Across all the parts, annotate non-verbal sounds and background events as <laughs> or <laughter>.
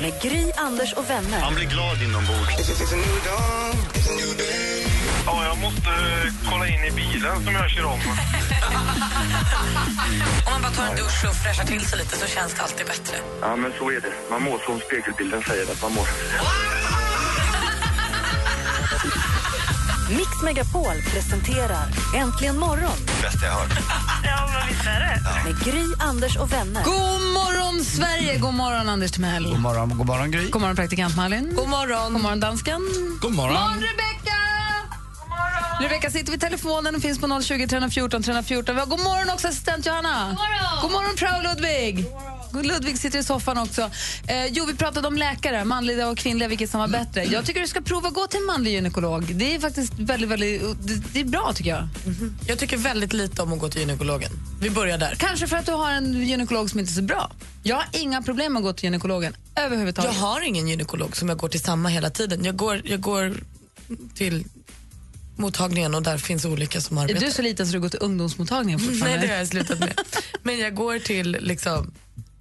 Med Gry, Anders och vänner. Man blir glad inombords. Ja, jag måste kolla in i bilen som jag kör om. <laughs> Om man bara tar en dusch och fräschar till sig lite så känns det alltid bättre. Ja, men så är det. Man mår som spegelbilden säger att man mår. Mix Megapol presenterar Äntligen morgon Bästa jag hört. <laughs> med Gry, Anders och vänner. God morgon, Sverige! God morgon, Anders Timell. God morgon, god morgon Gry. God morgon, praktikant Malin. God morgon, God morgon dansken. God morgon. God morgon, Rebecka! Rebecka sitter vid telefonen och finns på 020 314 314. Vi har god morgon också, assistent Johanna. God morgon, god morgon prao Ludvig. God Ludvig sitter i soffan också. Eh, jo, vi pratade om läkare, manliga och kvinnliga, vilket som var bättre. Jag tycker du ska prova att gå till en manlig gynekolog. Det är faktiskt väldigt, väldigt, det, det är bra tycker jag. Jag tycker väldigt lite om att gå till gynekologen. Vi börjar där. Kanske för att du har en gynekolog som inte är så bra. Jag har inga problem med att gå till gynekologen Jag överhuvudtaget. har ingen gynekolog som jag går till samma hela tiden. Jag går, jag går till mottagningen och där finns olika som Är arbetar. du så liten så du går till ungdomsmottagningen fortfarande? <laughs> Nej, det har jag slutat med. Men jag går till liksom,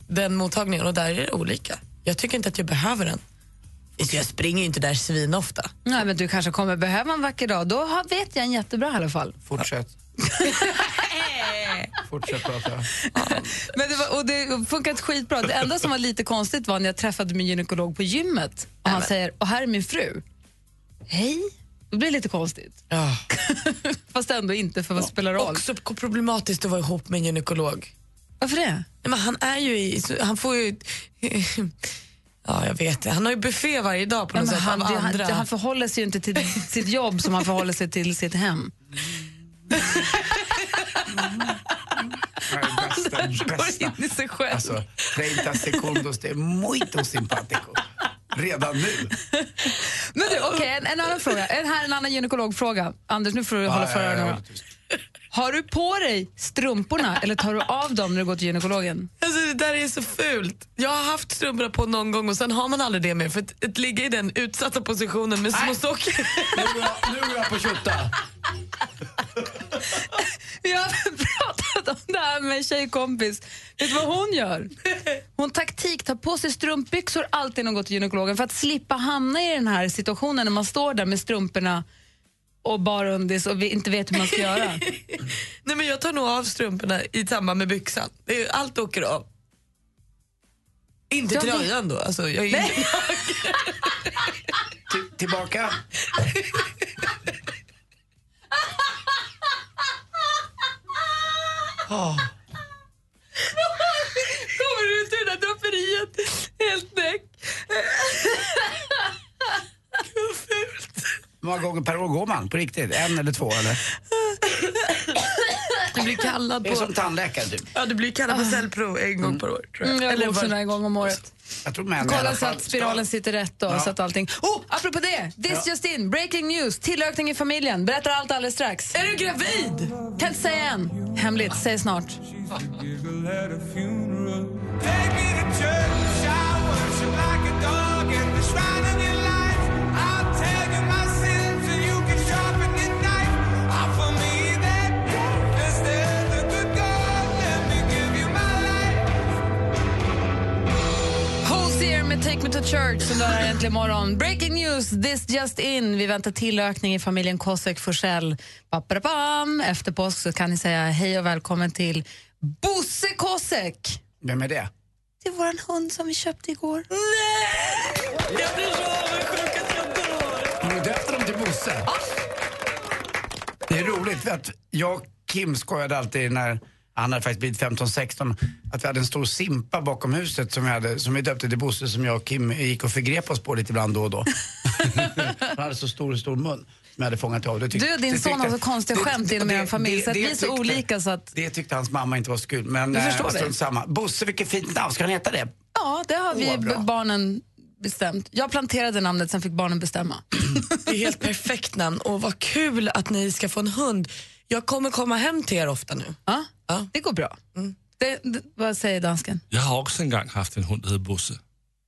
den mottagningen och där är det olika. Jag tycker inte att jag behöver den. Så Jag springer ju inte där svinofta. Nej, men du kanske kommer behöva en vacker dag. Då har, vet jag en jättebra i alla fall. Fortsätt. <laughs> Fortsätt prata. Men det, var, och det funkat skitbra. Det enda som var lite konstigt var när jag träffade min gynekolog på gymmet och han säger, och här är min fru. Hej? Det blir lite konstigt. Ja. <laughs> Fast ändå inte, för vad spelar roll? Också problematiskt att vara ihop med en gynekolog. Varför det? Nej, men han är ju i, han får ju... Ja, jag vet det. Han har ju buffé varje dag på något sätt han, av det, han, andra. det, han förhåller sig ju inte till sitt jobb som han förhåller sig till sitt hem. Anders går in i sig själv. Alltså, 30 segundos, det är muito simpatico. Redan nu. Men du, okej, en, en annan fråga. En, här är en annan gynekologfråga. Anders, nu får du hålla för Ja, ja, ja, öronen. Har du på dig strumporna eller tar du av dem när du går till gynekologen? Alltså, det där är så fult. Jag har haft strumporna på någon gång och sen har man aldrig det mer för att, att ligga i den utsatta positionen med små socker. Nu går jag, på tjutta. Vi har pratat om det här med en tjejkompis. Vet du vad hon gör? Hon taktik tar på sig strumpbyxor alltid när hon går till gynekologen för att slippa hamna i den här situationen när man står där med strumporna och bara undis och vi inte vet hur man ska göra. <laughs> Nej, men jag tar nog av strumporna i samband med byxan. Allt åker av. Inte Ja, det- tröjan då. Alltså, jag är inte, <laughs> Till- Tillbaka. <laughs> kommer du ut ur det där draperiet helt näck. Hur många gånger per år går man? På riktigt? En eller två? Eller? Du blir kallad Det är på, som tandläkare typ. ja, du blir kallad på cellprov en gång per år. Tror jag. Mm, jag Eller går var- sådana här gång om året. Jag tror män Kolla så att ska- spiralen sitter rätt och Ja. så att allting... Oh, apropå det! This just in, breaking news, tillökning i familjen. Berättar allt alldeles strax. Är du gravid? Kan inte säga än. Hemligt, säg snart. Take Me To Church som du har här äntligen morgon. Breaking news, this just in. Vi väntar tillökning i familjen Kosek Forsell. Efter påsk så kan ni säga hej och välkommen till Bosse Kosek. Vem är det? Det är vår hund som vi köpte igår. Jag blir så avundsjuk att jag dör. Har du döpt dem till Bosse? Det är roligt för att jag och Kim skojade alltid när han hade faktiskt blivit 15-16 att vi hade en stor simpa bakom huset som vi, hade, som vi döpte till Bosse som jag och Kim gick och förgrep oss på lite ibland då och då. <laughs> han hade så stor, stor mun som jag hade fångat av. Det tyck- Du och din det son har så konstiga skämt inom er familj, så att vi är så tyckte- olika så att- Det tyckte hans mamma inte var så kul. Men Jag eh, förstår det. strunt samma. Bosse, vilket fint namn. Ska han heta det? Ja, det har vi bra. barnen bestämt. Jag planterade namnet, sen fick barnen bestämma. Det är helt <laughs> perfekt namn och vad kul att ni ska få en hund. Jag kommer komma hem till er ofta nu. Ja, Ja. det går bra. Det, det, vad säger dansken? Jag har också en gång haft en hund som heter Bosse.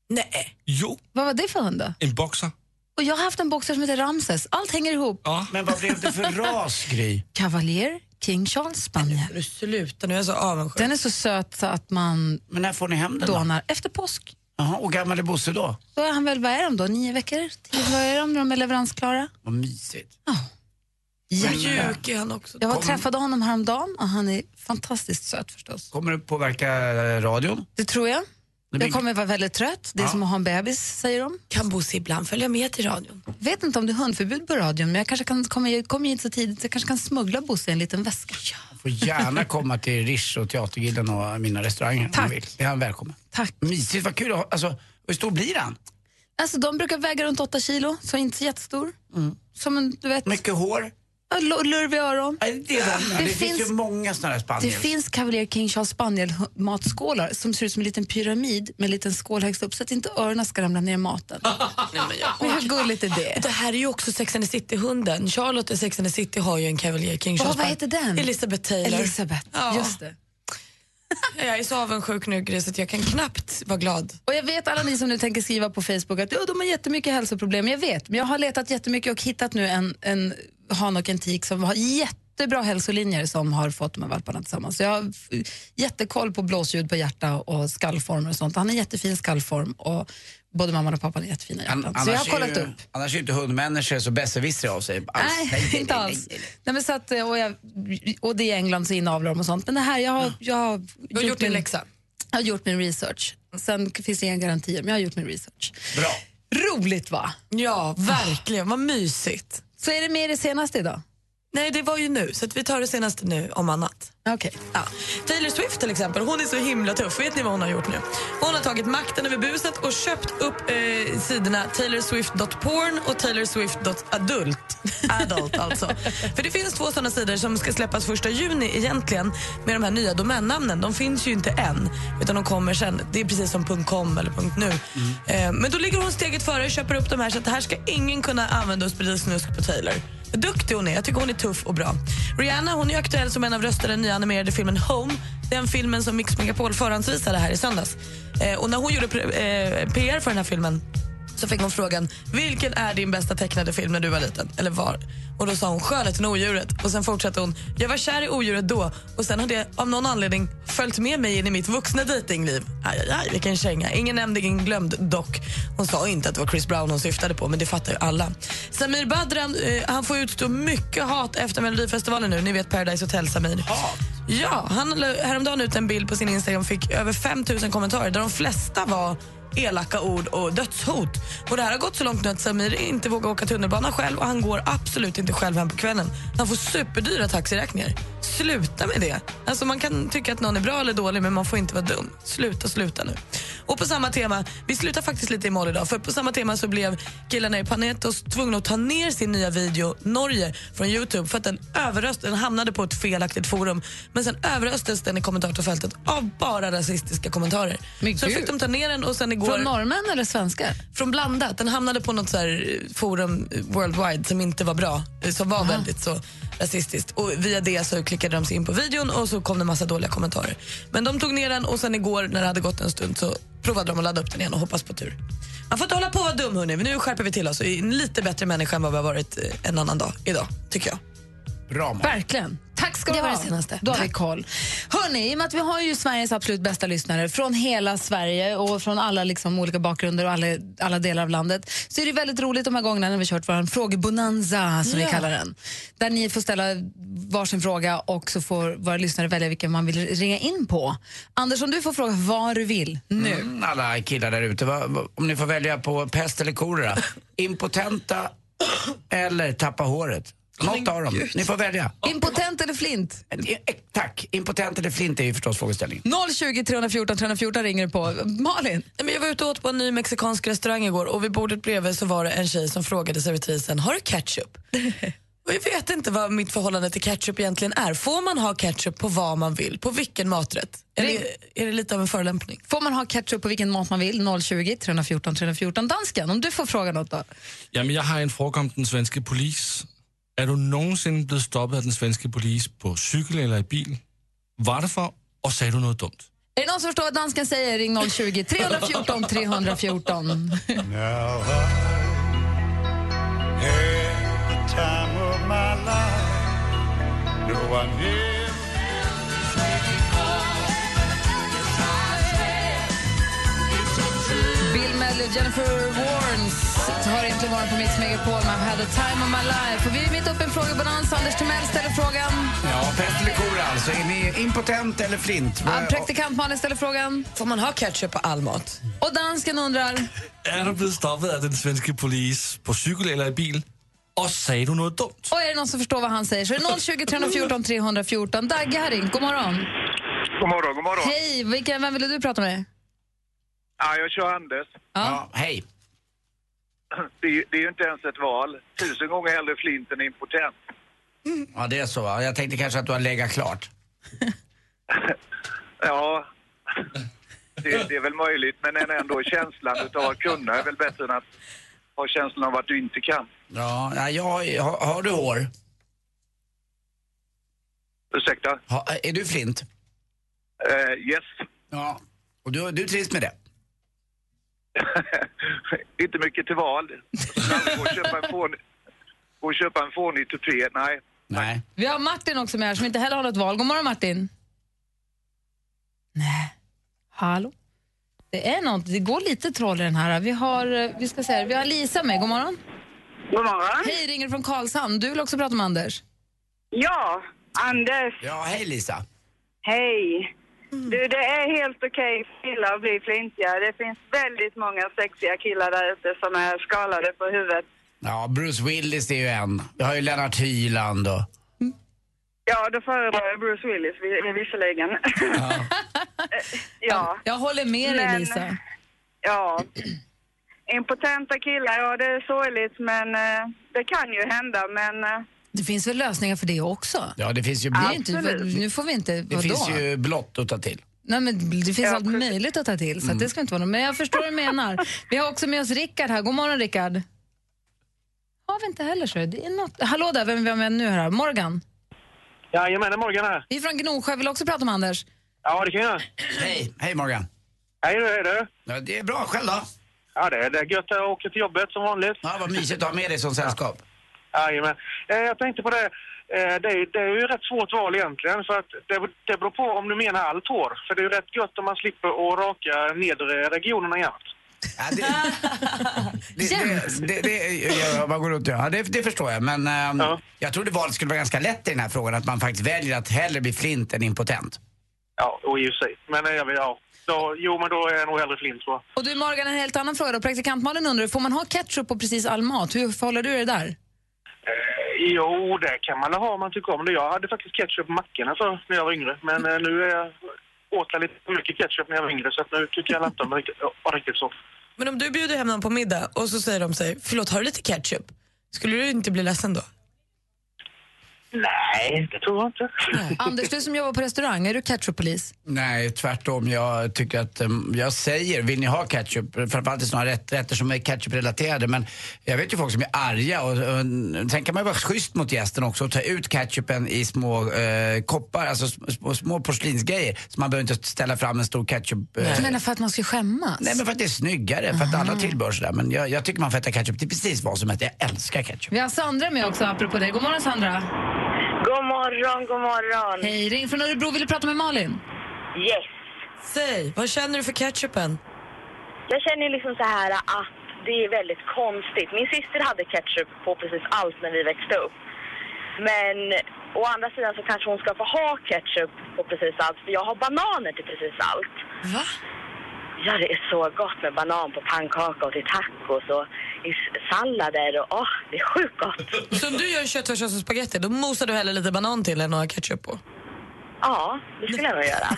Nej. Jo, Vad var det för hund då? en boxer. Och jag har haft en boxer som heter Ramses. Allt hänger ihop. Ja. Men vad blev det för <laughs> ras, Gry? Cavalier King Charles du sluta nu, jag är så avundsjuk. Den är så söt så att man Men när får ni hem den då? dånar. Efter påsk. Jaha, och gammal är Bosse då? Då är han väl, vad är de då, nio veckor? Tio, vad är de när de är leveransklara? Vad mysigt. Mjuk är han också. Jag var och Kom. träffade honom häromdagen och han är fantastiskt söt förstås. Kommer det påverka eh, radion? Det tror jag. Blir- Jag kommer vara väldigt trött. Det är Ja. som att ha en bebis, säger de. Kan Bosse ibland följa med till radion? Vet inte om det är hundförbud på radion, men jag kanske kan komma kommer ju inte så tidigt, så jag kanske kan smuggla Bosse i en liten väska. får gärna komma till Rish och Teatergillen och mina restauranger om Tack. han vill. Det är han välkommen. Tack. Mysigt, vad kul. att ha- Alltså, hur stor blir han? Alltså, de brukar väga runt 8 kilo, så inte så jättestor. Som en, du vet, Mycket hår? Lurviga öron. Det, är de. det, Det finns, ju många sådana här Det spaniels. finns Cavalier King Charles Spaniel hu- matskålar som ser ut som en liten pyramid med en liten skål högst upp så att inte öronen ska ramla ner i maten. <laughs> Nej, men, jag... Men hur gulligt är det? Det här är ju också Sex and the City-hunden. Charlotte i Sex and the City har ju en Cavalier King Vad- Charles vad heter den? Elizabeth Taylor. Elisabeth, Ja. just det. Jag är så avundsjuk nu Gry, så att jag kan knappt vara glad. Och jag vet alla ni som nu tänker skriva på Facebook att ja, de har jättemycket hälsoproblem. Jag vet, men jag har letat jättemycket och hittat nu en, en han och en tik som har jättebra hälsolinjer som har fått de här valparna tillsammans. Så jag har jättekoll på blåsljud på hjärta och skallformer och sånt. Han har jättefin skallform och både mamman och pappan har jättefina hjärtan. An- så jag har är kollat ju, upp. Annars är ju inte hundmänniskor så besserwissrar av sig. Alls. Nej, inte alls. Nej, men så att, och, jag, och det är England så inavlar de och sånt. Men det här, jag har, jag har, Du har gjort din läxa. Jag har gjort min research. Sen finns det inga garantier, men jag har gjort min research. Bra. Roligt va? Ja, verkligen. Vad mysigt. Så är det med i det senaste idag? Nej, det var ju nu, så vi tar det senaste nu om annat. Okej. Ja. Taylor Swift till exempel, hon är så himla tuff. Vet ni vad hon har gjort nu? Hon har tagit makten över buset och köpt upp eh, sidorna taylorswift.porn och taylorswift.adult. <laughs> Adult alltså. För det finns två såna sidor som ska släppas första juni egentligen med de här nya domännamnen. De finns ju inte än, utan de kommer sen. Det är precis som .com eller .nu. Eh, men då ligger hon steget före och köper upp de här så att här ska ingen kunna använda och sprida snusk på Taylor. Vad duktig hon är. Jag tycker hon är tuff och bra. Rihanna hon är aktuell som en av rösterna i den nya animerade filmen Home. Den filmen som Mix Megapol förhandsvisade här i söndags. Eh, och när hon gjorde eh, PR för den här filmen så fick hon frågan vilken är din bästa tecknade film när du var liten? Eller var? Och då sa hon Skönheten och odjuret. Och sen fortsatte hon jag var kär i odjuret då och sen har det av någon anledning följt med mig in i mitt vuxna dejtingliv. Aj, aj, aj, vilken känga. Ingen nämnd, ingen glömd dock. Hon sa inte att det var Chris Brown hon syftade på men det fattar ju alla. Samir Badran eh, han får utstå mycket hat efter Melodifestivalen nu. Ni vet Paradise Hotel Samir. Ja, han la häromdagen ut en bild på sin Instagram och fick över 5 000 kommentarer där de flesta var elaka ord och dödshot. Och det här har gått så långt nu att Samir inte vågar åka tunnelbana själv och han går absolut inte själv hem på kvällen. Han får superdyra taxiräkningar. Sluta med det. Alltså man kan tycka att någon är bra eller dålig men man får inte vara dum. Sluta, sluta nu. Och på samma tema, vi slutar faktiskt lite i mål idag för på samma tema så blev killarna i Panetos tvungna att ta ner sin nya video Norge från Youtube för att den överröst, den hamnade på ett felaktigt forum. Men sen överröstes den i kommentatorfältet av bara rasistiska kommentarer. Men så gud. fick de ta ner den och sen igår... Från norrmän eller svenskar? Från blandat. Den hamnade på något så eh, forum eh, worldwide som inte var bra, eh, som var väldigt så rasistiskt. Och via det så klickade de sig in på videon och så kom det massa dåliga kommentarer. Men de tog ner den och sen igår när det hade gått en stund så provade de att ladda upp den igen och hoppas på tur. Man får inte hålla på och vara dum hörni. Nu skärper vi till oss och är en lite bättre människa än vad vi har varit en annan dag idag, tycker jag. Bra, Malin. Verkligen. Tack ska du Det var ha. det senaste. Då har vi koll. Hörrni, i och med att vi har ju Sveriges absolut bästa lyssnare från hela Sverige och från alla liksom, olika bakgrunder och alla, alla delar av landet så är det väldigt roligt de här gångerna när vi kört vår frågebonanza som vi Ja. kallar den. Där ni får ställa varsin fråga och så får våra lyssnare välja vilken man vill ringa in på. Anders, om du får fråga vad du vill nu. Mm, alla killar där ute, om ni får välja på pest eller kolera. <laughs> Impotenta eller tappa håret. Något av dem. Ni får välja. Impotent eller flint? Eh, eh, Tack. Impotent eller flint är ju förstås frågeställningen. 020 314 314 ringer på. Malin? Nej, men jag var ute och åt på en ny mexikansk restaurang igår och vid bordet bredvid så var det en tjej som frågade servitrisen, har du ketchup? <laughs> och jag vet inte vad mitt förhållande till ketchup egentligen är. Får man ha ketchup på vad man vill? På vilken maträtt? Eller är det lite av en förolämpning? Får man ha ketchup på vilken mat man vill? 020 314 314. Dansken, om du får fråga något då? Jamen, jag har en fråga om den svenska polis. Är du någonsin blivit stoppad av den svenska polis på cykel eller i bil? Varför? Och säger du något dumt? Är det någon som förstår vad dansken säger? Ring 020 314 314. Now I had the time of my life. No, I never. Bill Medley Jennifer Warnes har egentligen varit på Mix Megapol med I've had the time of my life. Och vi är mitt uppe i en frågebalans. Anders Timell ställer frågan. Ja, pest eller kolera alltså. Är ni impotent eller flint? Ja, Praktikant Malin ställer frågan. Får man ha ketchup på all mat? Och dansken undrar. Är du blivit stoppad av den svenska polis på cykel eller i bil? Och säger du något dumt? Och är det någon som förstår vad han säger så är det 020 314 314. Dagge har ringt. God morgon. God morgon, god morgon. Hej, vilken, vem ville du prata med? Ja, jag kör Anders. Ja, hej. Det är, det är ju inte ens ett val. Tusen gånger hellre flint än impotent. Ja, det är så. va? Jag tänkte kanske att du har legat klart. <laughs> Ja, det, det är väl möjligt. Men än ändå, känslan utav att kunna är väl bättre än att ha känslan av att du inte kan. Ja, ja, jag, har, har du hår? Ursäkta? Ha, är du flint? Eh, yes. Ja. Och du, du trivs med det? <laughs> inte mycket till val. Gå och köpa en fånig, gå och köpa en fånig tupé. Nej. Nej. Vi har Martin också med här som inte heller har något val. God morgon Martin. Nej. Hallå? Det är något, det går lite troll i den här. Vi har, eh, vi ska säga, vi har Lisa med. God morgon. God morgon. Hej, ringer från Karlshamn. Du vill också prata med Anders? Ja, Anders. Ja, hej Lisa. Hej. Du, det är helt okej för killar att bli flintiga. Det finns väldigt många sexiga killar där ute som är skalade på huvudet. Ja, Bruce Willis är ju en. Vi har ju Lennart Hyland och... Ja, då föredrar jag Bruce Willis vi- visserligen. <laughs> ja. Jag håller med dig Men- Lisa. Ja. Impotenta killar, ja det är sorgligt men eh, det kan ju hända men eh, Det finns väl lösningar för det också? Ja, det finns ju Det är blått. inte, nu får vi inte, Det vadå? finns ju blått att ta till. Nej, men det finns Ja, allt möjligt att ta till, så att det ska inte vara något. Men jag förstår vad du menar. Vi har också med oss Rickard här. God morgon Rickard. Har vi inte heller så. Det är något. Hallå där, vem är vi med nu här? Morgan? Jajamän, det är Morgan här. Vi är från Gnosjö, vill också prata med Anders. Ja, det kan jag. Hej, hej Morgan. Hej du, hej du. Ja, det är bra, själv då? Ja, det är, det är gött att åka till jobbet som vanligt. Ja, vad mysigt att ha med dig som sällskap. Jajamän. Eh, Jag tänkte på det. Eh, Det är, det är ju ett svårt val egentligen. För att det, det beror på om du menar allt hår. För det är ju rätt gött om man slipper att raka nedre regionerna jämt. Ja, det, <laughs> det, det, det, man går runt och- ja, det, det förstår jag. Men ehm, Ja. jag trodde valet skulle vara ganska lätt i den här frågan. Att man faktiskt väljer att hellre bli flint än impotent. Ja, och i och för sig. Men eh, jag vill, ja. Så, jo, men då är jag nog hellre flint jag. Och du Morgan, en helt annan fråga då. Praktikant Malin undrar, får man ha ketchup på precis all mat? Hur förhåller du dig där? Eh, jo, det kan man ha om man tycker om det. Jag hade faktiskt ketchup på mackorna alltså, för när jag var yngre. Men eh, nu är jag åt jag lite för mycket ketchup när jag var yngre så att nu tycker jag inte om det riktigt, riktigt så. Men om du bjuder hem någon på middag och så säger de sig, förlåt har du lite ketchup? Skulle du inte bli ledsen då? Nej, det tror jag inte. Anders, du som jobbar på restaurang, är du ketchuppolis? Nej, tvärtom. Jag tycker att ehm, jag säger, vill ni ha ketchup? Framförallt i sådana rätt, rätter som är ketchup-relaterade. Men jag vet ju folk som är arga och, och sen kan man ju vara schysst mot gästen också och ta ut ketchupen i små eh, koppar, alltså små, små porslinsgrejer. Så man behöver inte ställa fram en stor ketchup. eh, Du menar för att man ska skämmas? Nej men för att det är snyggare, för att alla tillbör sådär. Men jag, jag tycker man får äta ketchup till precis vad som helst. Jag älskar ketchup. Vi har Sandra med också, apropå det. God morgon Sandra. God morgon, god morgon. Hej, ring från Örebro. Vill du prata med Malin? Yes. Säg, vad känner du för ketchupen? Jag känner liksom så här att det är väldigt konstigt. Min syster hade ketchup på precis allt när vi växte upp. Men å andra sidan så kanske hon ska få ha ketchup på precis allt för jag har bananer till precis allt. Va? Ja, det är så gott med banan på pannkaka och till tacos och i sallader och åh, det är sjukt gott. <laughs> Så om du gör köttfärssås och spagetti, då mosar du hellre lite banan till än ha ketchup på? Ja, det skulle jag nog göra. <laughs>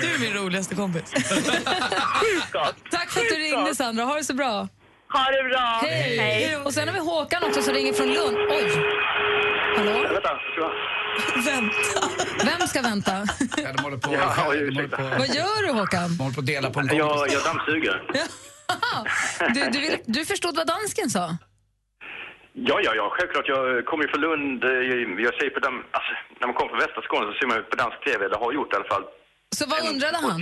Du är min roligaste kompis. <laughs> Sjukt gott. Tack för att du ringde Sandra. Ha det så bra. Ha det bra. Hej! Och sen har vi Håkan också som ringer från Lund. Oj! Hallå? Vänta, ska <laughs> Vänta. Vem ska vänta? Ja, de håller på, Ja, de håller på, Vad gör du Håkan? de håller på att dela på en jag, kompis. jag dammsuger. <laughs> Du, du, vill, du förstod vad dansken sa? Ja, ja, ja, självklart. Jag kommer ju från Lund. eh, Jag, jag ser på dem, alltså, när man kommer från västra Skåne så ser man ju på dansk TV, eller har gjort i alla fall. Så vad undrade han?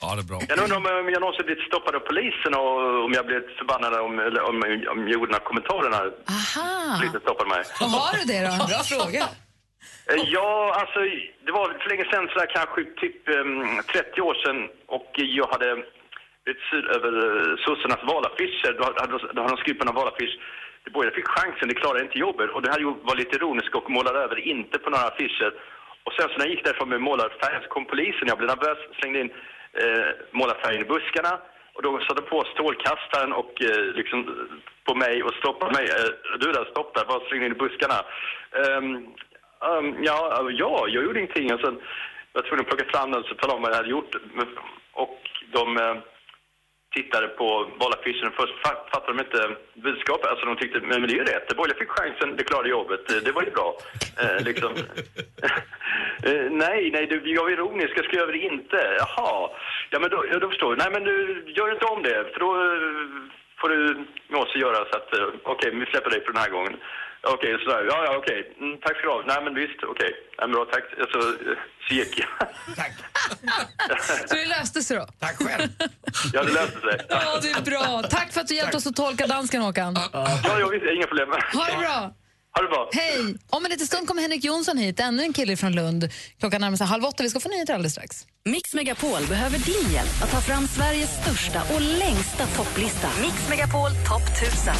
Ja, det är bra. Jag undrar om eh, jag någonsin blivit stoppad av polisen och om jag blivit förbannad om, eller om, om jag gjorde några kommentarer när Aha! polisen stoppade mig. Och har du det då? Bra fråga. Eh, ja, alltså det var för länge sedan, sådär kanske typ ehm, 30 år sedan och jag hade blivit sur över uh, sossarnas valaffischer. Då hade, då hade de skrivit på några valaffisch de borgerliga fick chansen, de klarade inte jobbet. Och det här var lite ironiskt och målade över inte på några affischer. Och sen så när jag gick därifrån med målarfärg så kom polisen. Jag blev nervös, slängde in eh, målarfärgen i buskarna. Och då satte på strålkastaren och eh, liksom på mig och stoppade mig. Eh, du där, stopp där, bara slängde in i buskarna. Um, Um, ja, alltså, ja, jag gjorde ingenting. Alltså, och sen var jag tvungen att plocka fram den och tala om vad jag hade gjort. Och de eh, tittade på valaffischen och först fattade de inte budskapet. Alltså de tyckte, men, men det är ju rätt. De borgerliga fick chansen, det klarade jobbet. Eh, det var ju bra. Eh, liksom. <laughs> Eh, nej, nej, du, jag var ironisk. Jag skrev det inte. Jaha. Ja, men då, ja, då förstår jag. Nej, men du gör inte om det. För då eh, får du med oss att göra så att, eh, okej, vi släpper dig för den här gången. Okej, sådär. Ja, ja, okej. Mm, tack ska du ha. Nej, men visst, okej. Nej, men bra, tack. Alltså, så gick jag. <laughs> Tack. <laughs> Så det löste sig då? Tack själv. Ja, det löste sig. Ja, det är bra. Tack för att du hjälpte oss att tolka dansken, Håkan. Ja, ja, visst. Inga problem. Ha det bra. Ha det bra. Hej! Om en liten stund kommer Henrik Jonsson hit, ännu en kille från Lund. Klockan närmar sig halv åtta. Vi ska få nyheter alldeles strax. Mix Megapol behöver din hjälp att ta fram Sveriges största och längsta topplista. Mix Megapol topp 1000.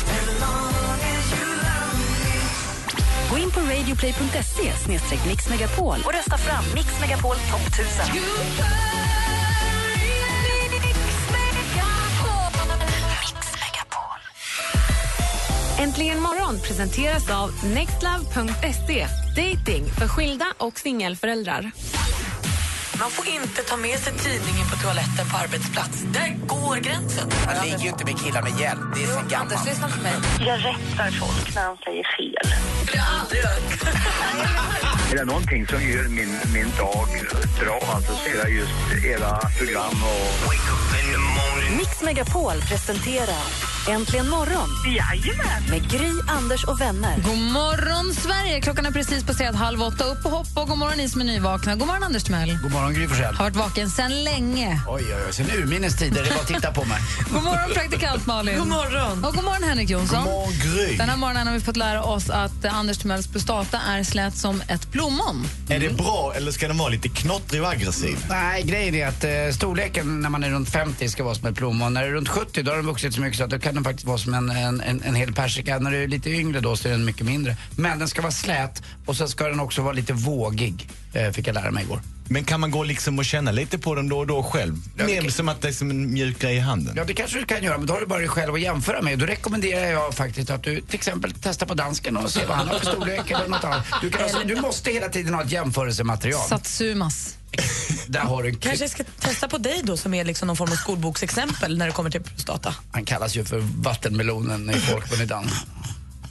Gå in på radioplay.se mixmegapol och rösta fram Mix Megapol topp 1000. Äntligen morgon presenteras av nextlove.se. Dating för skilda och singelföräldrar. Man får inte ta med sig tidningen på toaletten på arbetsplats. Där går gränsen. Man ligger ju inte med killar med hjälp. Det är sen gammalt. lyssna på mig. Jag rättar folk när de säger fel. Det har jag aldrig gjort. <laughs> Är det någonting som gör min, min dag bra alltså, så är det just era program och... Mix Megapol presenterar Äntligen morgon Jajamän! med Gry, Anders och vänner. God morgon, Sverige! Klockan är precis passerat halv åtta. Upp och hoppa och god morgon ni som är nyvakna. God morgon, Anders Timell. God morgon Gry Forssell. Har varit vaken sedan länge. Oj, oj, oj. Sen urminnes tider. Det är bara att titta på mig. <laughs> God morgon, praktikant Malin. God morgon. Och god morgon, Henrik Jonsson. God morgon, Gry. Den här morgonen har vi fått lära oss att Anders Timells prostata är slät som ett plommon. Är det bra eller ska den vara lite knottrig och aggressiv? Nej, grejen är att eh, storleken när man är runt 50 ska vara som ett plommon. När du är runt 70 då har den vuxit så mycket så att då kan den faktiskt vara som en, en, en, en hel persika. När du är lite yngre då så är den mycket mindre. Men den ska vara slät och så ska den också vara lite vågig, eh, fick jag lära mig igår. Men kan man gå liksom och känna lite på den då och då själv? Ja, Mer kan- som att det är som en mjuk grej i handen. Ja, det kanske du kan göra, men då har du bara dig själv att jämföra med. Då rekommenderar jag faktiskt att du till exempel testar på dansken och ser vad han har för storlek eller något annat. Du, kan alltså, du måste hela tiden ha ett jämförelsematerial. Satsumas. Där har du en Kanske jag ska testa på dig då som är liksom någon form av skolboksexempel när det kommer till prostata. Han kallas ju för vattenmelonen i folkmun i Danmark.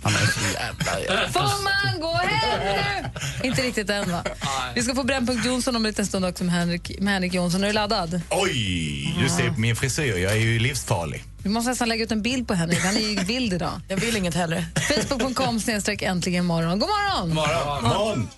Han är så jävla... Får man gå hem nu? Inte riktigt än, va? Vi ska få Brännpunkt Jonsson om en liten stund också med Henrik, med Henrik Jonsson. Är du laddad? Oj! Du ser på min frisyr, jag är ju livsfarlig. Vi måste nästan lägga ut en bild på Henrik. Han är ju vild idag. Jag vill inget hellre. Facebook.com snedstreck äntligen morgon. God morgon! Morgon!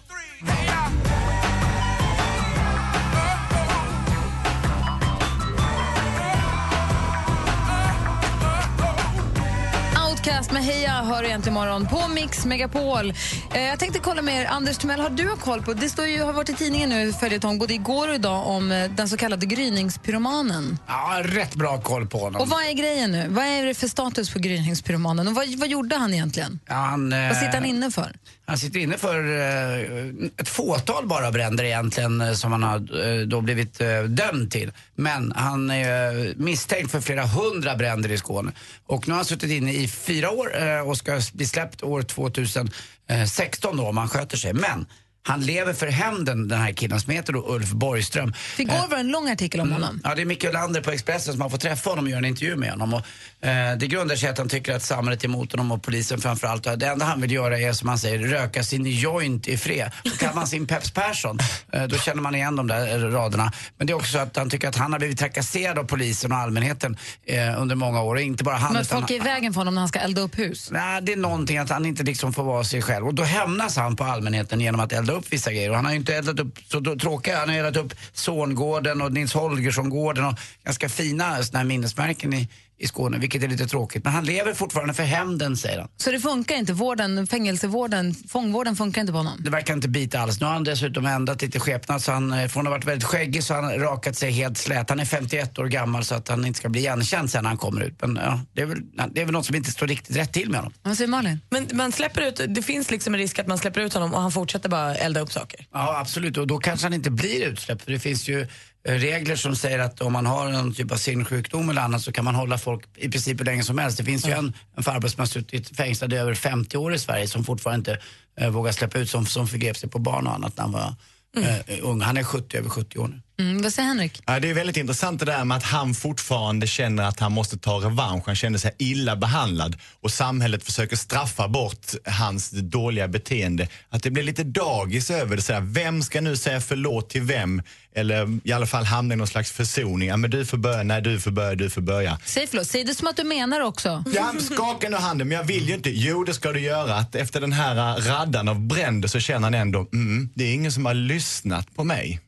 Outcast med Heja hör egentligen morgon på Mix Megapol. Eh, jag tänkte kolla med er, Anders Timell, har du koll på, det står ju, har varit i tidningen nu följetong både igår och idag om eh, den så kallade gryningspyromanen. Ja, rätt bra koll på honom. Och vad är grejen nu? Vad är det för status på gryningspyromanen och vad, vad gjorde han egentligen? Ja, han, eh, Vad sitter han inne för? Han sitter inne för eh, ett fåtal bara bränder egentligen eh, som han har eh, då blivit dömd till. Men han är misstänkt för flera hundra bränder i Skåne. Och nu har han suttit inne i fyra år och ska bli släppt år 2016 då om han sköter sig. Men han lever för hämnden, den här killen som heter Ulf Borgström. För igår var det en lång artikel om honom. Ja, det är Micke Olander på Expressen som har fått träffa honom och göra en intervju med honom. Och, eh, det grundar sig att han tycker att samhället är emot honom och polisen framförallt. Och Det enda han vill göra är som han säger, röka sin joint i fred. Då kallar man sin Peps Persson. Eh, då känner man igen de där eh, raderna. Men det är också så att han tycker att han har blivit trakasserad av polisen och allmänheten eh, under många år. Och inte bara han Men folk är i vägen för honom när han ska elda upp hus. Nej, det är någonting att han inte liksom får vara sig själv. Och då hämnas han på allmänheten genom att elda upp vissa grejer. Och han har ju inte eldat upp så tråkiga, han har eldat upp Zorngården och Nils Holgersson-gården och ganska fina såna här minnesmärken i, i Skåne, vilket är lite tråkigt. Men han lever fortfarande för hämnden, säger han. Så det funkar inte, vården, fängelsevården, fångvården funkar inte på honom? Det verkar inte bita alls. Nu har han dessutom ändrat lite skepnad så han, eh, från att ha varit väldigt skäggig så har han rakat sig helt slät. Han är 51 år gammal så att han inte ska bli igenkänd sen när han kommer ut. Men ja, det är väl, det är väl något som inte står riktigt rätt till med honom. Vad säger Malin? Men man släpper ut, det finns liksom en risk att man släpper ut honom och han fortsätter bara elda upp saker. Ja, absolut. Och då kanske han inte blir utsläppt. För det finns ju regler som säger att om man har någon typ av sinnessjukdom eller annat så kan man hålla folk i princip hur länge som helst. Det finns ju en, en farbror som har suttit fängslad i över 50 år i Sverige som fortfarande inte eh, vågar släppa ut, som, som förgrep sig på barn och annat när han var eh, ung. Han är 70, över 70 år nu. Mm, vad säger Henrik? Ja, det är väldigt intressant det där med att han fortfarande känner att han måste ta revansch. Han känner sig illa behandlad och samhället försöker straffa bort hans dåliga beteende. Att det blir lite dagis över det. Så här, vem ska nu säga förlåt till vem? Eller i alla fall hamna i någon slags försoning. Ja, men du får börja, nej du får börja, du får börja. Säg förlåt, säg det som att du menar också. Ja, skaka nu handen, men jag vill ju inte. Jo, det ska du göra. Att efter den här raddan av bränder så känner han ändå, mm, det är ingen som har lyssnat på mig.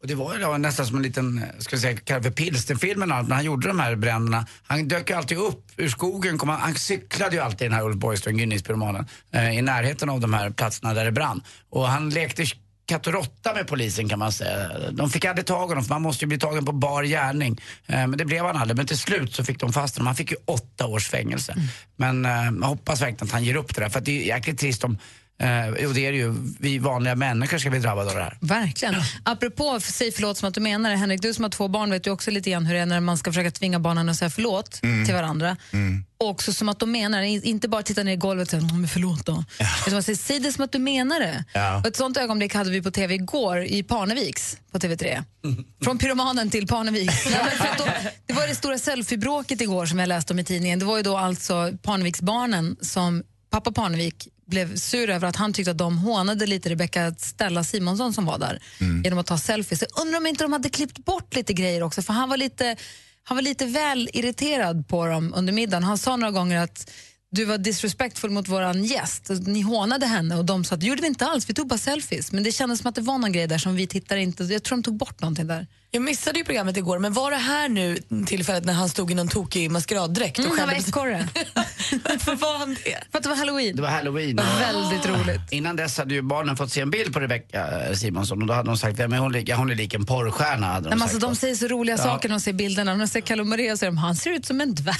Och det var ju då nästan som en liten, eh, ska jag säga, kallad för pilsnerfilmen när han gjorde de här bränderna. Han dök ju alltid upp ur skogen, kom han, han cyklade ju alltid den här Ulf Borgström, Gynningspyromanen, eh, i närheten av de här platserna där det brann. Och han lekte katt och råtta med polisen kan man säga. De fick aldrig tag i honom för man måste ju bli tagen på bar gärning. Eh, men det blev han aldrig. Men till slut så fick de fast honom. Han fick ju åtta års fängelse. Men eh, jag hoppas verkligen att han ger upp det där. För det är jäkligt trist om Eh, jo, det är det ju. Vi vanliga människor ska bli drabbade av det här. Verkligen. Apropå säg förlåt som att du menar det, Henrik, du som har två barn vet ju också lite grann hur det är när man ska försöka tvinga barnen att säga förlåt Mm. till varandra. Också som att de menar det, inte bara titta ner i golvet och säga "Mm, men förlåt då. Utan man säger, säg det som att du menar det. Ja. Och ett sånt ögonblick hade vi på tv igår i Parneviks på TV3. Från pyromanen till Parneviks. <laughs> Då, det var det stora selfiebråket igår som jag läste om i tidningen. Det var ju då alltså Parneviksbarnen som pappa Parnevik blev sur över att han tyckte att de hånade lite Rebecca Stella Simonsson som var där genom att ta selfies. Jag undrar om inte de hade klippt bort lite grejer också för han var lite, han var lite väl irriterad på dem under middagen. Han sa några gånger att du var disrespectful mot våran gäst. Ni hånade henne och de sa att det gjorde vi inte alls, vi tog bara selfies. Men det kändes som att det var någon grej där som vi tittare inte, jag tror de tog bort någonting där. Jag missade ju programmet igår, men var det här nu tillfället när han stod i någon tokig maskeraddräkt? och Mm, han var ekorre. <laughs> Varför var han det? För att det var halloween. Det var halloween. Det var väldigt roligt. Innan dess hade ju barnen fått se en bild på Rebecca Simonsson och då hade de sagt att hon, lik- hon är lik en porrstjärna. Hade de Nej, alltså, de säger så roliga Ja. saker när de ser bilderna. När de ser Kalle Maria säger de han ser ut som en dvärg.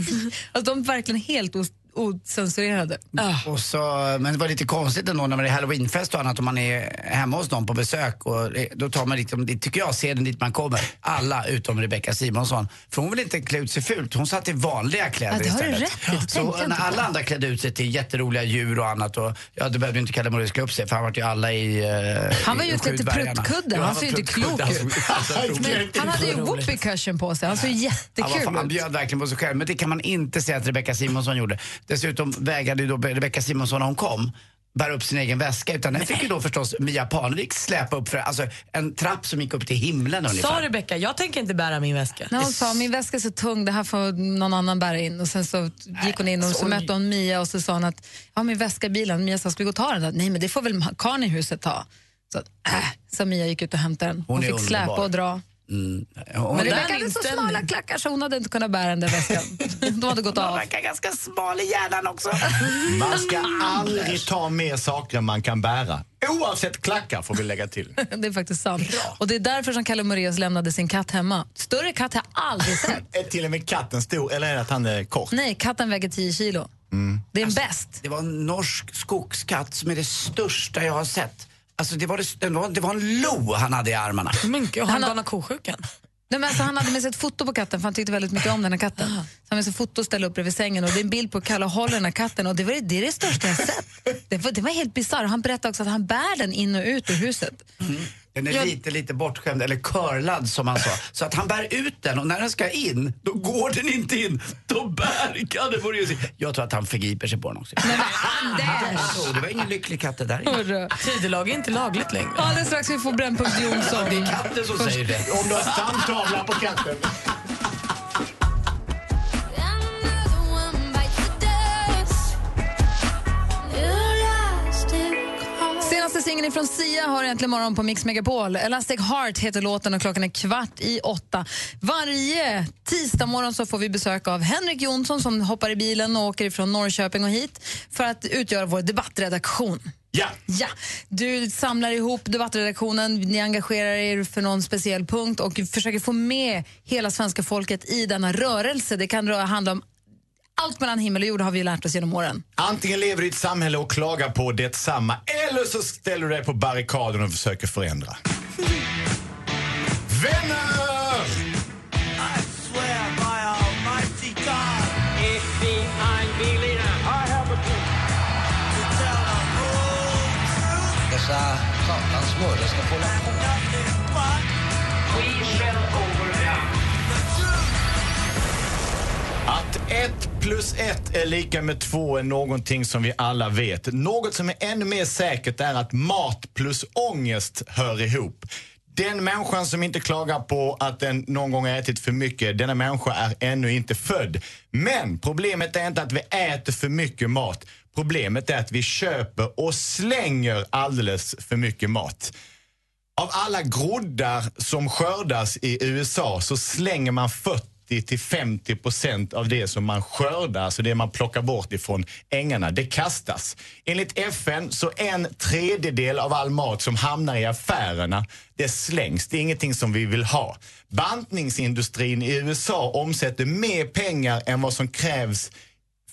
<laughs> alltså, de är verkligen helt ocensurerade. Och så, men det var lite konstigt ändå när man är halloweenfest och annat om man är hemma hos någon på besök och då tar man liksom, det tycker jag, scenen dit man kommer. Alla utom Rebecca Simonsson. För hon vill inte klä ut sig fult, hon satt i vanliga kläder Ja, det har du istället. rätt det tänkte så när alla på. andra klädde ut sig till jätteroliga djur och annat och ja, det behövde inte Kalle Moraeus klä upp sig för han var ju alla i uh, Han var ju utklädd till pruttkudde. Han ser ju inte klok ut. <laughs> Men han hade ju whoopee cushion på sig. Han såg jättekul fan, han ut. bjöd verkligen på sig själv. Men det kan man inte säga att Rebecca Simonsson gjorde. Dessutom vägrade då Rebecca Simonsson när hon kom bära upp sin egen väska utan den fick ju då förstås Mia Parnevik släpa upp för alltså en trapp som gick upp till himlen ungefär. Sa Rebecca, jag tänker inte bära min väska. När hon sa min väska är så tung, det här får någon annan bära in. Och sen så gick hon in och så mötte hon Mia och så sa hon att ja, min väska i bilen. Mia sa, ska vi gå och ta den? Nej, men det får väl karln i huset ta. Så äh, så Mia gick ut och hämtade den. Hon, Hon fick släpa underbar. och dra. Mm. Hon, Men där Rebecca hade så smala klackar så hon hade inte kunnat bära den där väskan. De hade gått av. verkar ganska smal i hjärnan också. Man ska aldrig ta mer saker man kan bära. Oavsett klackar får vi lägga till. <laughs> Det är faktiskt sant. Och det är därför som Kalle Moraeus lämnade sin katt hemma. Större katt har jag aldrig sett. <laughs> Är till och med katten stor eller är det att han är kort? Nej, katten väger 10 kilo. Det är en bäst. Det var en norsk skogskatt som är det största jag har sett. Alltså det var, det, det var, det var en lo han hade i armarna. Men gud, har han galna ko-sjukan? Nej, men alltså, han hade med sig ett foto på katten för han tyckte väldigt mycket om den här katten. Så han hade med sig ett foto och ställde upp bredvid sängen och det är en bild på Kalle och håller den här katten och det, var, det är det största jag sett. Det var, det var helt bisarrt. Han berättade också att han bär den in och ut ur huset. Den är Jag- lite, lite bortskämd, eller curlad som han sa. Så att han bär ut den och när den ska in, då går den inte in. Då bär in. Jag tror att han förgriper sig på den också. Men Anders! Det var ingen lycklig katt det där. Tidelag är inte lagligt längre. Alldeles strax ska vi få Brännpunkt Jonsson. Det är katten som säger det. Om du har stamtavla på katten. Senaste singeln från Sia har äntligen morgon på Mix Megapol. Elastic Heart heter låten och klockan är kvart i åtta. Varje tisdag morgon så får vi besök av Henrik Jonsson som hoppar i bilen och åker från Norrköping och hit för att utgöra vår debattredaktion. Ja. Ja, du samlar ihop debattredaktionen, ni engagerar er för någon speciell punkt och försöker få med hela svenska folket i denna rörelse. Det kan handla om allt mellan himmel och jord har vi lärt oss genom åren. Antingen lever du i ett samhälle och klagar på detsamma eller så ställer du dig på barrikaden och försöker förändra. Vänner! Plus ett är lika med två är någonting som vi alla vet. Något som är ännu mer säkert är att mat plus ångest hör ihop. Den människan som inte klagar på att den någon gång har ätit för mycket, denna människa är ännu inte född. Men problemet är inte att vi äter för mycket mat. Problemet är att vi köper och slänger alldeles för mycket mat. Av alla groddar som skördas i USA så slänger man 40 till 50 procent av det som man skördar, alltså det man plockar bort ifrån ängarna, det kastas. Enligt FN så en tredjedel av all mat som hamnar i affärerna, det slängs. Det är ingenting som vi vill ha. Bantningsindustrin i USA omsätter mer pengar än vad som krävs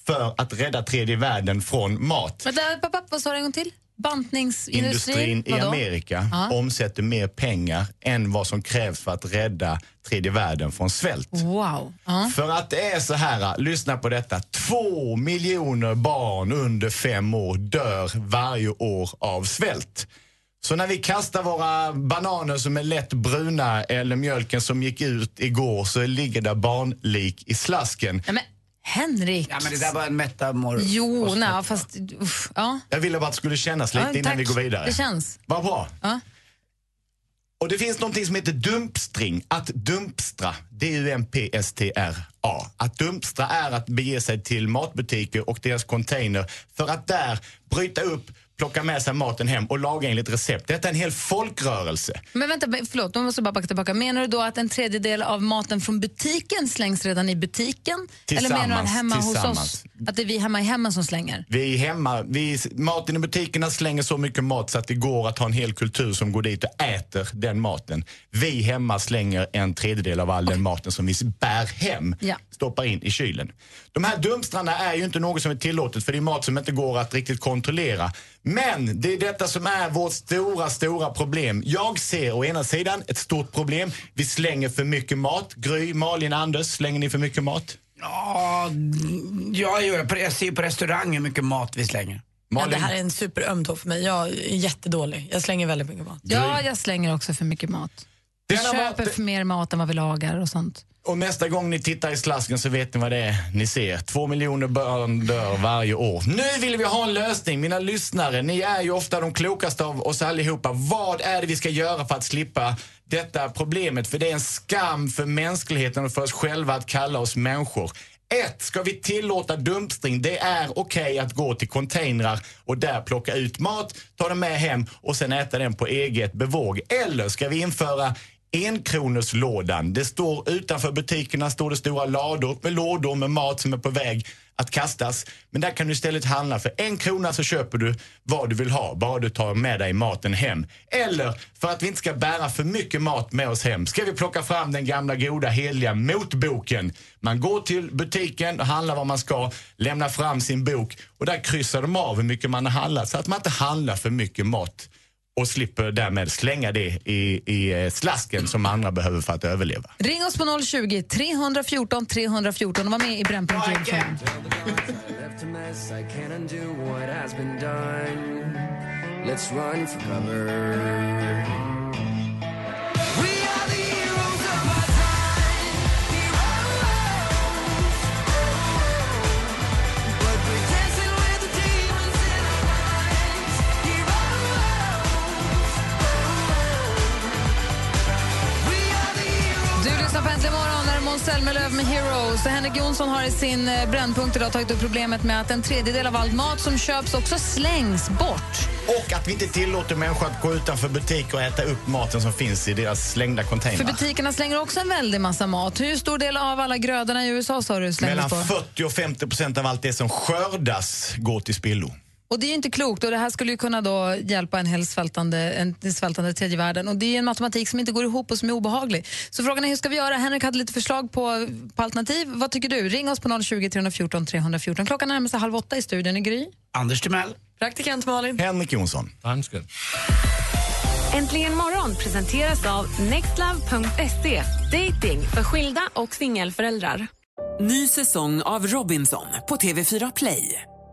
för att rädda tredje världen från mat. Vänta, pappa, vad sa du en gång till? Bantningsindustrin? Industrin i Vadå? Amerika Ja. omsätter mer pengar än vad som krävs för att rädda tredje världen från svält. Wow. Ja. För att det är så här, lyssna på detta. Två miljoner barn under fem år dör varje år av svält. Så när vi kastar våra bananer som är lätt bruna eller mjölken som gick ut igår så ligger det barnlik i slasken. Ja, Henrik! Ja, men det där var en metamor... Jo, nej, fast... Uff, ja. Jag ville bara att det skulle kännas lite Ja, innan tack. vi går vidare. Det känns. Vad bra. Ja. Och det finns någonting som heter dumpstring. Att dumpstra, D-U-M-P-S-T-R-A. Att dumpstra är att bege sig till matbutiker och deras container för att där bryta upp, plocka med sig maten hem och laga enligt recept. Detta är en hel folkrörelse. Men vänta, förlåt, då måste jag bara backa tillbaka. Menar du då att en tredjedel av maten från butiken slängs redan i butiken? Eller menar du att hemma hos oss, att det är vi hemma i hemmen som slänger? Vi hemma, vi, maten i butikerna slänger så mycket mat så att det går att ha en hel kultur som går dit och äter den maten. Vi hemma slänger en tredjedel av all den maten som vi bär hem, Ja. stoppar in i kylen. De här dumpstrarna är ju inte något som är tillåtet för det är mat som inte går att riktigt kontrollera. Men det är detta som är vårt stora, stora problem. Jag ser å ena sidan ett stort problem. Vi slänger för mycket mat. Gry, Malin, Anders, slänger ni för mycket mat? Ja, jag, gör, på- jag ser på restaurang hur mycket mat vi slänger. Ja, det här är en superöm tå för mig. Jag är jättedålig. Jag slänger väldigt mycket mat. Ja, jag slänger också för mycket mat. Vi Denna köper mat- för mer mat än vad vi lagar och sånt. Och nästa gång ni tittar i slasken så vet ni vad det är ni ser. Två miljoner barn dör varje år. Nu vill vi ha en lösning. Mina lyssnare, ni är ju ofta de klokaste av oss allihopa. Vad är det vi ska göra för att slippa detta problemet? För det är en skam för mänskligheten och för oss själva att kalla oss människor. Ett, ska vi tillåta dumpstring? Det är okej att gå till containrar och där plocka ut mat, ta den med hem och sen äta den på eget bevåg. Eller ska vi införa enkronorslådan. Det står utanför butikerna står det stora lador med lådor med mat som är på väg att kastas. Men där kan du istället handla för en krona så köper du vad du vill ha, bara du tar med dig maten hem. Eller för att vi inte ska bära för mycket mat med oss hem ska vi plocka fram den gamla goda heliga motboken. Man går till butiken och handlar vad man ska, lämnar fram sin bok och där kryssar de av hur mycket man har handlat så att man inte handlar för mycket mat och slipper därmed slänga det i, i eh, slasken som andra behöver för att överleva. Ring oss på 020 314 314 och var med i Brännpunkt Jonsson. Let's lyssnar på Äntligen morgon när Måns Zelmerlöw med Heroes. Henrik Jonsson har i sin eh, Brännpunkt idag tagit upp problemet med att en tredjedel av all mat som köps också slängs bort. Och att vi inte tillåter människor att gå utanför butik och äta upp maten som finns i deras slängda För containrar. butikerna slänger också en väldig massa mat. Hur stor del av alla grödorna i USA sa du slängs Mellan på? 40 och 50 procent av allt det som skördas går till spillo. Och det är ju inte klokt och det här skulle ju kunna då hjälpa en hel svältande, en svältande tredje världen. Och det är en matematik som inte går ihop och som är obehaglig. Så frågan är hur ska vi göra? Henrik hade lite förslag på, på alternativ. Vad tycker du? Ring oss på 020 314 314. Klockan närmar sig halv åtta i studion i Gry. Anders Timell. Praktikant Malin. Henrik Jonsson. Dansken. Äntligen morgon presenteras av nextlove.se. Dating för skilda och singelföräldrar. Ny säsong av Robinson på TV4 Play.